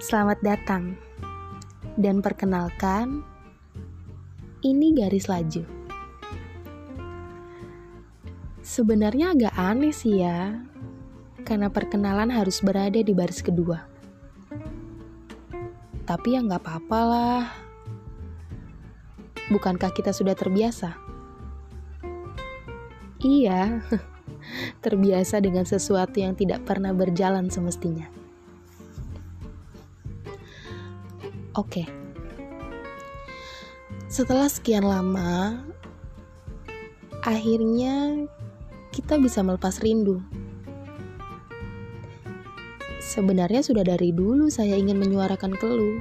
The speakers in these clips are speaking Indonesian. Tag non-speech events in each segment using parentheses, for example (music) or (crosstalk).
Selamat datang dan perkenalkan, ini garis laju. Sebenarnya agak aneh sih ya, karena perkenalan harus berada di baris kedua. Tapi ya nggak apa-apa lah. Bukankah kita sudah terbiasa? Iya, (laughs) terbiasa dengan sesuatu yang tidak pernah berjalan semestinya. Oke. Setelah sekian lama, akhirnya kita bisa melepas rindu. Sebenarnya sudah dari dulu saya ingin menyuarakan keluh.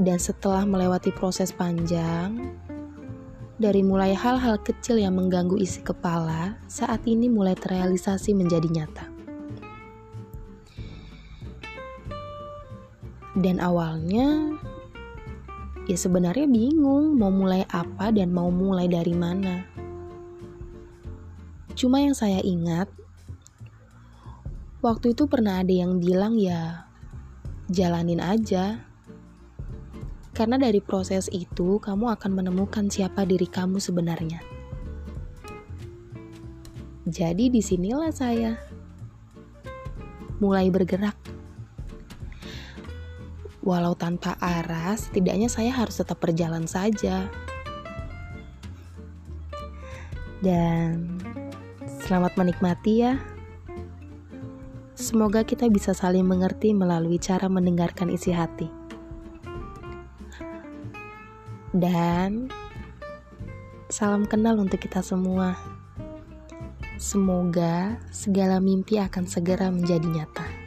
Dan setelah melewati proses panjang, dari mulai hal-hal kecil yang mengganggu isi kepala, saat ini mulai terrealisasi menjadi nyata. Dan awalnya ya sebenarnya bingung mau mulai apa dan mau mulai dari mana. Cuma yang saya ingat waktu itu pernah ada yang bilang ya jalanin aja. Karena dari proses itu kamu akan menemukan siapa diri kamu sebenarnya. Jadi di sinilah saya mulai bergerak Walau tanpa arah, setidaknya saya harus tetap berjalan saja. Dan selamat menikmati ya. Semoga kita bisa saling mengerti melalui cara mendengarkan isi hati. Dan salam kenal untuk kita semua. Semoga segala mimpi akan segera menjadi nyata.